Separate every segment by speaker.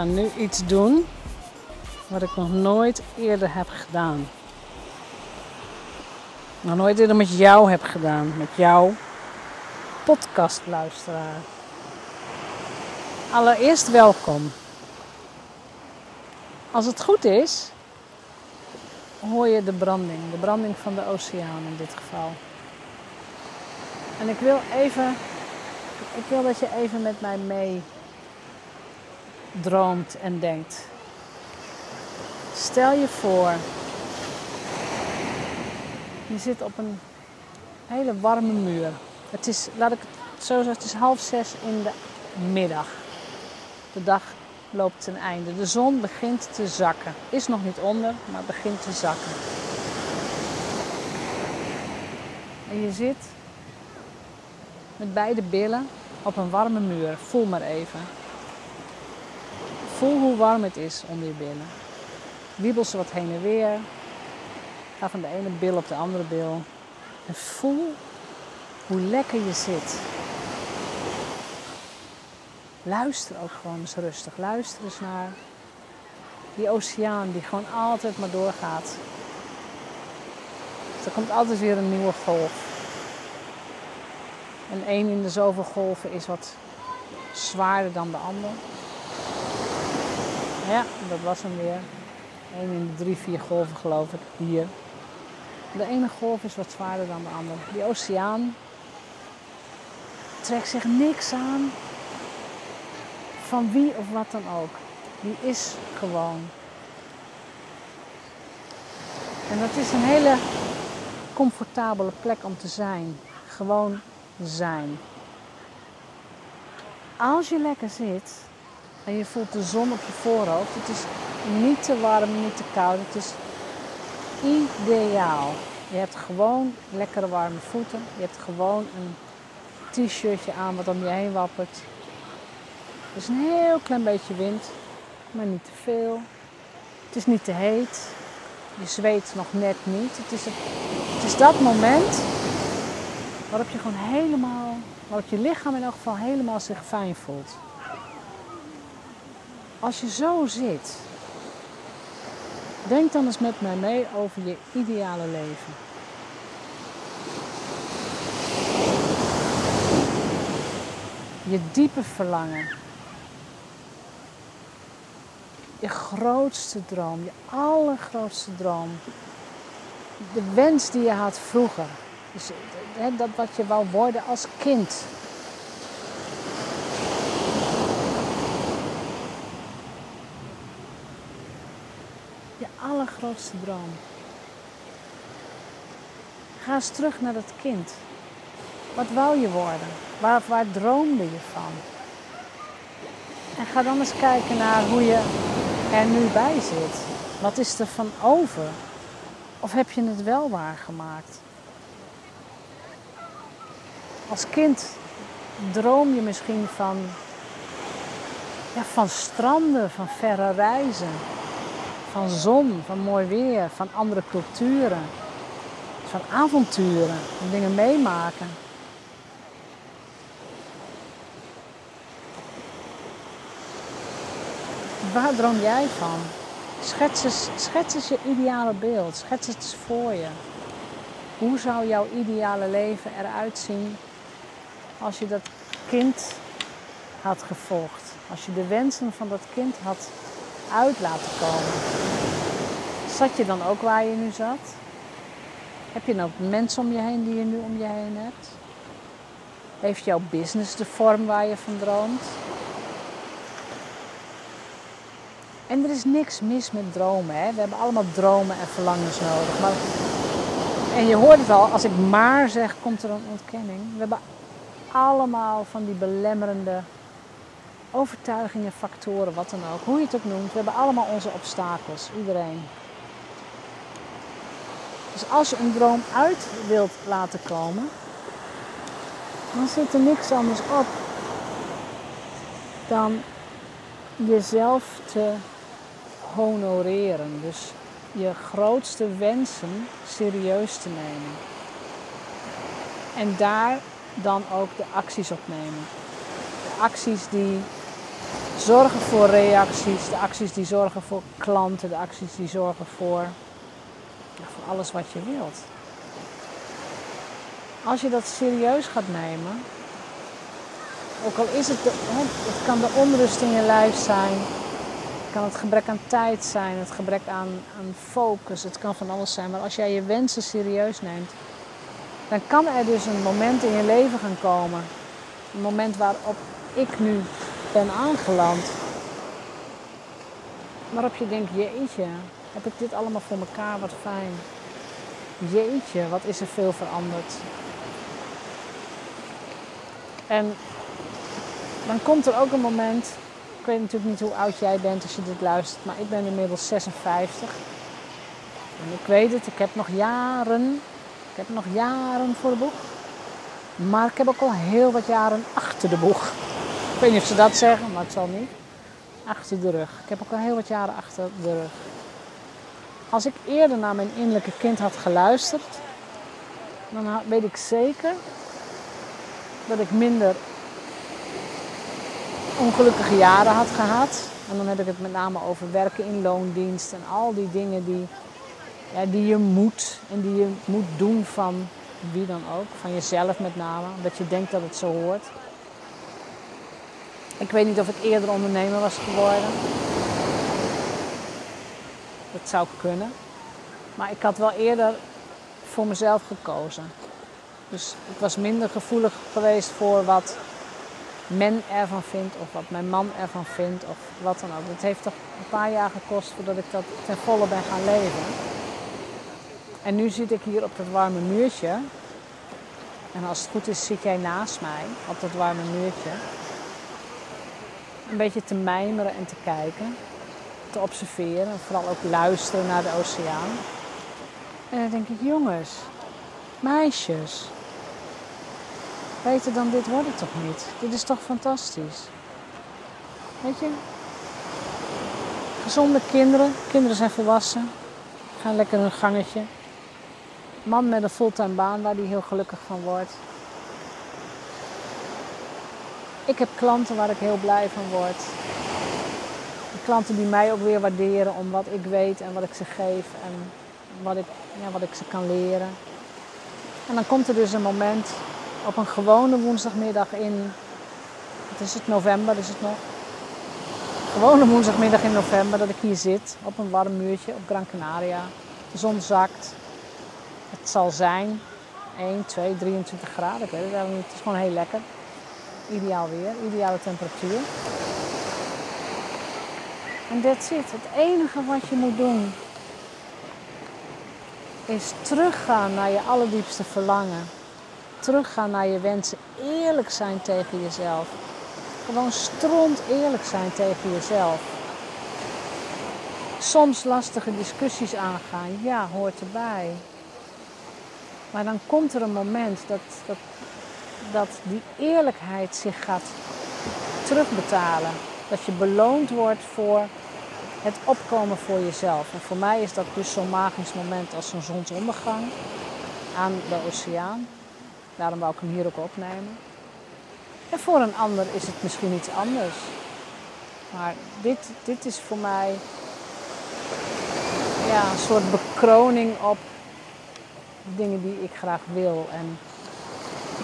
Speaker 1: Ga nu iets doen wat ik nog nooit eerder heb gedaan. Nog nooit eerder met jou heb gedaan, met jouw podcastluisteraar. Allereerst welkom. Als het goed is, hoor je de branding, de branding van de oceaan in dit geval. En ik wil even, ik wil dat je even met mij mee droomt en denkt. Stel je voor, je zit op een hele warme muur. Het is, laat ik het zo zeggen, het is half zes in de middag. De dag loopt ten einde. De zon begint te zakken. Is nog niet onder, maar begint te zakken. En je zit met beide billen op een warme muur. Voel maar even. Voel hoe warm het is onder je billen. Wiebel ze wat heen en weer. Ga van de ene bil op de andere bil. En voel hoe lekker je zit. Luister ook gewoon eens rustig. Luister eens naar die oceaan die gewoon altijd maar doorgaat. er komt altijd weer een nieuwe golf. En één in de zoveel golven is wat zwaarder dan de ander. Ja, dat was hem weer. Eén in de drie, vier golven geloof ik, hier. De ene golf is wat zwaarder dan de andere. Die oceaan trekt zich niks aan van wie of wat dan ook. Die is gewoon. En dat is een hele comfortabele plek om te zijn. Gewoon zijn. Als je lekker zit en je voelt de zon op je voorhoofd, het is niet te warm, niet te koud. Het is ideaal. Je hebt gewoon lekkere warme voeten. Je hebt gewoon een t-shirtje aan wat om je heen wappert. Er is een heel klein beetje wind, maar niet te veel. Het is niet te heet. Je zweet nog net niet. Het is, het, is dat moment waarop je gewoon helemaal, waarop je lichaam in elk geval helemaal zich fijn voelt. Als je zo zit, denk dan eens met mij mee over je ideale leven. Je diepe verlangen. Je grootste droom, je allergrootste droom. De wens die je had vroeger. Dus dat wat je wou worden als kind. Je allergrootste droom. Ga eens terug naar dat kind. Wat wou je worden? Waar, waar droomde je van? En ga dan eens kijken naar hoe je er nu bij zit. Wat is er van over? Of heb je het wel waargemaakt? Als kind droom je misschien van, ja, van stranden, van verre reizen, van zon, van mooi weer, van andere culturen, van avonturen, van dingen meemaken. Waar droom jij van? Schets eens, schets je ideale beeld. Schets het voor je. Hoe zou jouw ideale leven eruit zien als je dat kind had gevolgd? Als je de wensen van dat kind had uit laten komen? Zat je dan ook waar je nu zat? Heb je nou mensen om je heen die je nu om je heen hebt? Heeft jouw business de vorm waar je van droomt? En er is niks mis met dromen. Hè? We hebben allemaal dromen en verlangens nodig. Maar, en je hoort het al, als ik maar zeg, komt er een ontkenning. We hebben allemaal van die belemmerende overtuigingen, factoren, wat dan ook. Hoe je het ook noemt. We hebben allemaal onze obstakels. Iedereen. Dus als je een droom uit wilt laten komen, dan zit er niks anders op dan jezelf te honoreren. Dus je grootste wensen serieus te nemen. En daar dan ook de acties op nemen. De acties die zorgen voor reacties, de acties die zorgen voor klanten, de acties die zorgen voor, voor alles wat je wilt. Als je dat serieus gaat nemen, ook al is het, de, het kan de onrust in je lijf zijn, het kan het gebrek aan tijd zijn, het gebrek aan, aan focus, het kan van alles zijn. Maar als jij je wensen serieus neemt, dan kan er dus een moment in je leven gaan komen. Een moment waarop ik nu ben aangeland. Waarop je denkt, jeetje, heb ik dit allemaal voor elkaar, wat fijn. Jeetje, wat is er veel veranderd. En dan komt er ook een moment, ik weet natuurlijk niet hoe oud jij bent als je dit luistert, maar ik ben inmiddels 56. En ik weet het, ik heb nog jaren, ik heb nog jaren voor de boeg. Maar ik heb ook al heel wat jaren achter de boeg. Ik weet niet of ze dat zeggen, maar het zal niet. Achter de rug. Ik heb ook al heel wat jaren achter de rug. Als ik eerder naar mijn innerlijke kind had geluisterd, dan weet ik zeker dat ik minder ongelukkige jaren had gehad. En dan heb ik het met name over werken in loondienst en al die dingen die, ja, die je moet en die je moet doen van wie dan ook, van jezelf met name, omdat je denkt dat het zo hoort. Ik weet niet of ik eerder ondernemer was geworden. Dat zou kunnen. Maar ik had wel eerder voor mezelf gekozen. Dus ik was minder gevoelig geweest voor wat men ervan vindt of wat mijn man ervan vindt of wat dan ook. Het heeft toch een paar jaar gekost voordat ik dat ten volle ben gaan leven. En nu zit ik hier op dat warme muurtje. En als het goed is zit jij naast mij op dat warme muurtje. Een beetje te mijmeren en te kijken. Te observeren en vooral ook luisteren naar de oceaan. En dan denk ik, jongens, meisjes, Beter dan dit wordt toch niet? Dit is toch fantastisch? Weet je? Gezonde kinderen. Kinderen zijn volwassen. Gaan lekker een gangetje. Man met een fulltime baan waar die heel gelukkig van wordt. Ik heb klanten waar ik heel blij van word. Klanten die mij ook weer waarderen om wat ik weet en wat ik ze geef en wat ik, ja, wat ik ze kan leren. En dan komt er dus een moment op een gewone woensdagmiddag in, wat is het, november is het nog. Gewone woensdagmiddag in november dat ik hier zit op een warm muurtje op Gran Canaria. De zon zakt. Het zal zijn 1, 2, 23 graden. Ik weet het niet. Het is gewoon heel lekker. Ideaal weer, ideale temperatuur. En that's it. Het enige wat je moet doen is teruggaan naar je allerdiepste verlangen teruggaan naar je wensen. Eerlijk zijn tegen jezelf. Gewoon stront eerlijk zijn tegen jezelf. Soms lastige discussies aangaan, ja, hoort erbij. Maar dan komt er een moment dat, dat, dat die eerlijkheid zich gaat terugbetalen. Dat je beloond wordt voor het opkomen voor jezelf. En voor mij is dat dus zo'n magisch moment als zo'n zonsondergang aan de oceaan. Daarom wou ik hem hier ook opnemen. En voor een ander is het misschien iets anders. Maar dit, dit is voor mij ja, een soort bekroning op dingen die ik graag wil. En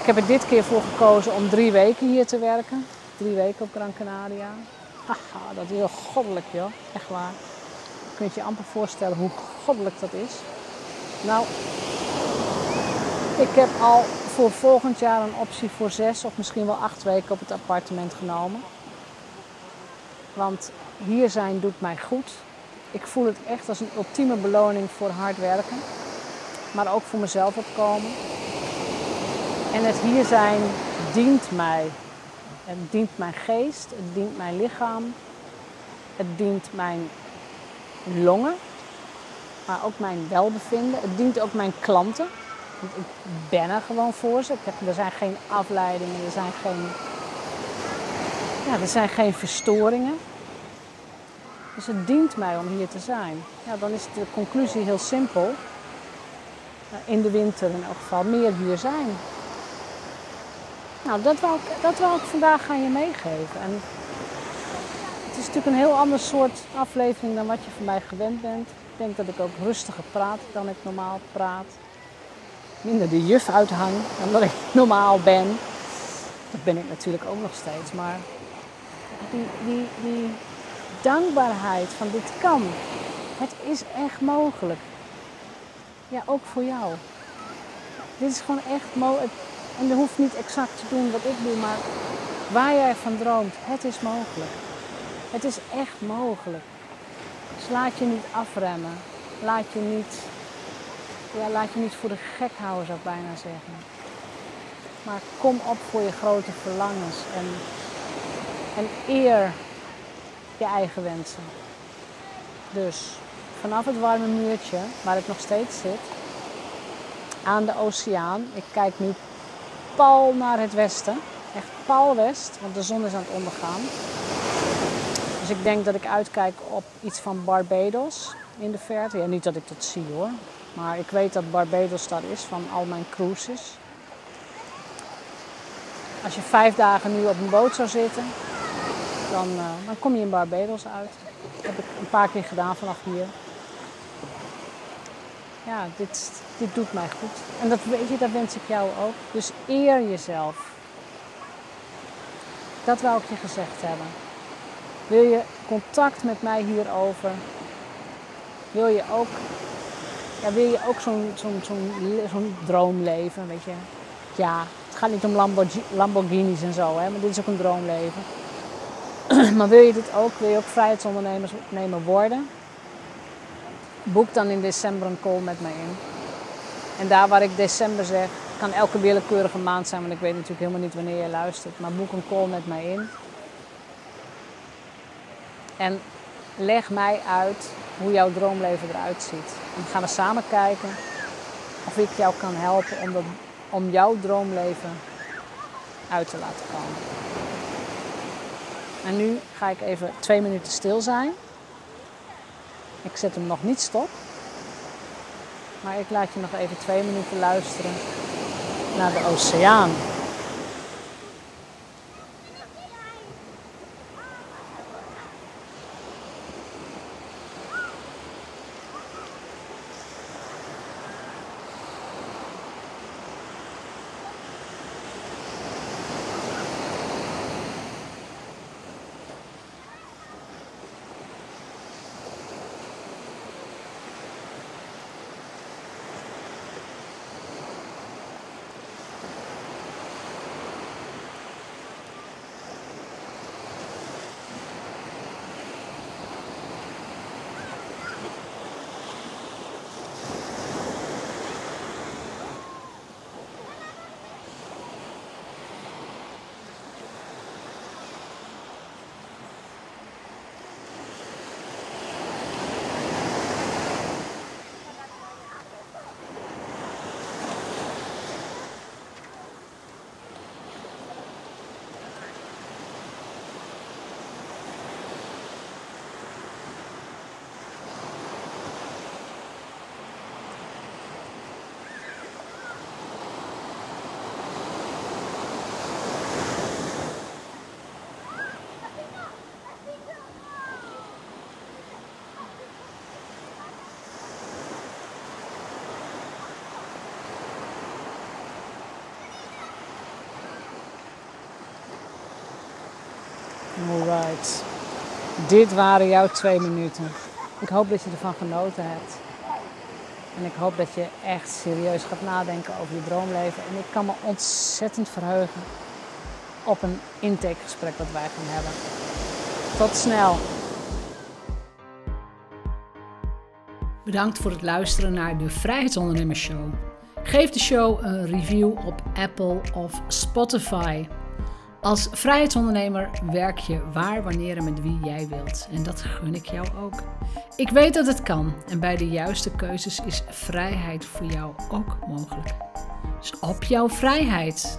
Speaker 1: ik heb er dit keer voor gekozen om drie weken hier te werken. Drie weken op Gran Canaria. Haha, dat is heel goddelijk joh. Echt waar. Je kunt je amper voorstellen hoe goddelijk dat is. Nou, ik heb al voor volgend jaar een optie voor zes of misschien wel acht weken op het appartement genomen. Want hier zijn doet mij goed. Ik voel het echt als een ultieme beloning voor hard werken. Maar ook voor mezelf opkomen. En het hier zijn dient mij. Het dient mijn geest, het dient mijn lichaam, het dient mijn longen, maar ook mijn welbevinden. Het dient ook mijn klanten. Want ik ben er gewoon voor ze. Ik heb, er zijn geen afleidingen, er zijn geen, ja, er zijn geen verstoringen. Dus het dient mij om hier te zijn. Ja, dan is de conclusie heel simpel. In de winter in elk geval meer hier zijn. Nou, dat wil ik, dat vandaag aan je meegeven. En het is natuurlijk een heel ander soort aflevering dan wat je van mij gewend bent. Ik denk dat ik ook rustiger praat dan ik normaal praat. Minder de juf uithang dan dat ik normaal ben. Dat ben ik natuurlijk ook nog steeds. Maar die, die, die dankbaarheid van dit kan. Het is echt mogelijk. Ja, ook voor jou. Dit is gewoon echt mogelijk. En je hoeft niet exact te doen wat ik doe, maar waar jij van droomt, het is mogelijk. Het is echt mogelijk. Dus laat je niet afremmen. Laat je niet, ja, laat je niet voor de gek houden, zou ik bijna zeggen. Maar kom op voor je grote verlangens en, en eer je eigen wensen. Dus vanaf het warme muurtje, waar ik nog steeds zit, aan de oceaan. Ik kijk nu pal naar het westen. Echt pal west, want de zon is aan het ondergaan. Dus ik denk dat ik uitkijk op iets van Barbados in de verte. Ja, niet dat ik dat zie hoor. Maar ik weet dat Barbados daar is van al mijn cruises. Als je vijf dagen nu op een boot zou zitten, dan, uh, dan kom je in Barbados uit. Dat heb ik een paar keer gedaan vanaf hier. Ja, dit, dit doet mij goed. En dat weet je, dat wens ik jou ook. Dus eer jezelf. Dat wou ik je gezegd hebben. Wil je contact met mij hierover? Wil je ook, ja, wil je ook zo'n droomleven, weet je? Ja, het gaat niet om Lamborghinis en zo, hè, maar dit is ook een droomleven. maar wil je dit ook? Wil je ook vrijheidsondernemer worden? Boek dan in december een call met mij in. En daar waar ik december zeg, kan elke willekeurige maand zijn, want ik weet natuurlijk helemaal niet wanneer je luistert. Maar boek een call met mij in. En leg mij uit hoe jouw droomleven eruit ziet. En dan gaan we samen kijken of ik jou kan helpen om, om jouw droomleven uit te laten komen. En nu ga ik even twee minuten stil zijn. Ik zet hem nog niet stop. Maar ik laat je nog even twee minuten luisteren naar de oceaan. Alright. Dit waren jouw twee minuten. Ik hoop dat je ervan genoten hebt. En ik hoop dat je echt serieus gaat nadenken over je droomleven. En ik kan me ontzettend verheugen op een intakegesprek dat wij gaan hebben. Tot snel! Bedankt voor het luisteren naar de Vrijheidsondernemers Show. Geef de show een review op Apple of Spotify. Als vrijheidsondernemer werk je waar, wanneer en met wie jij wilt. En dat gun ik jou ook. Ik weet dat het kan en bij de juiste keuzes is vrijheid voor jou ook mogelijk. Dus op jouw vrijheid.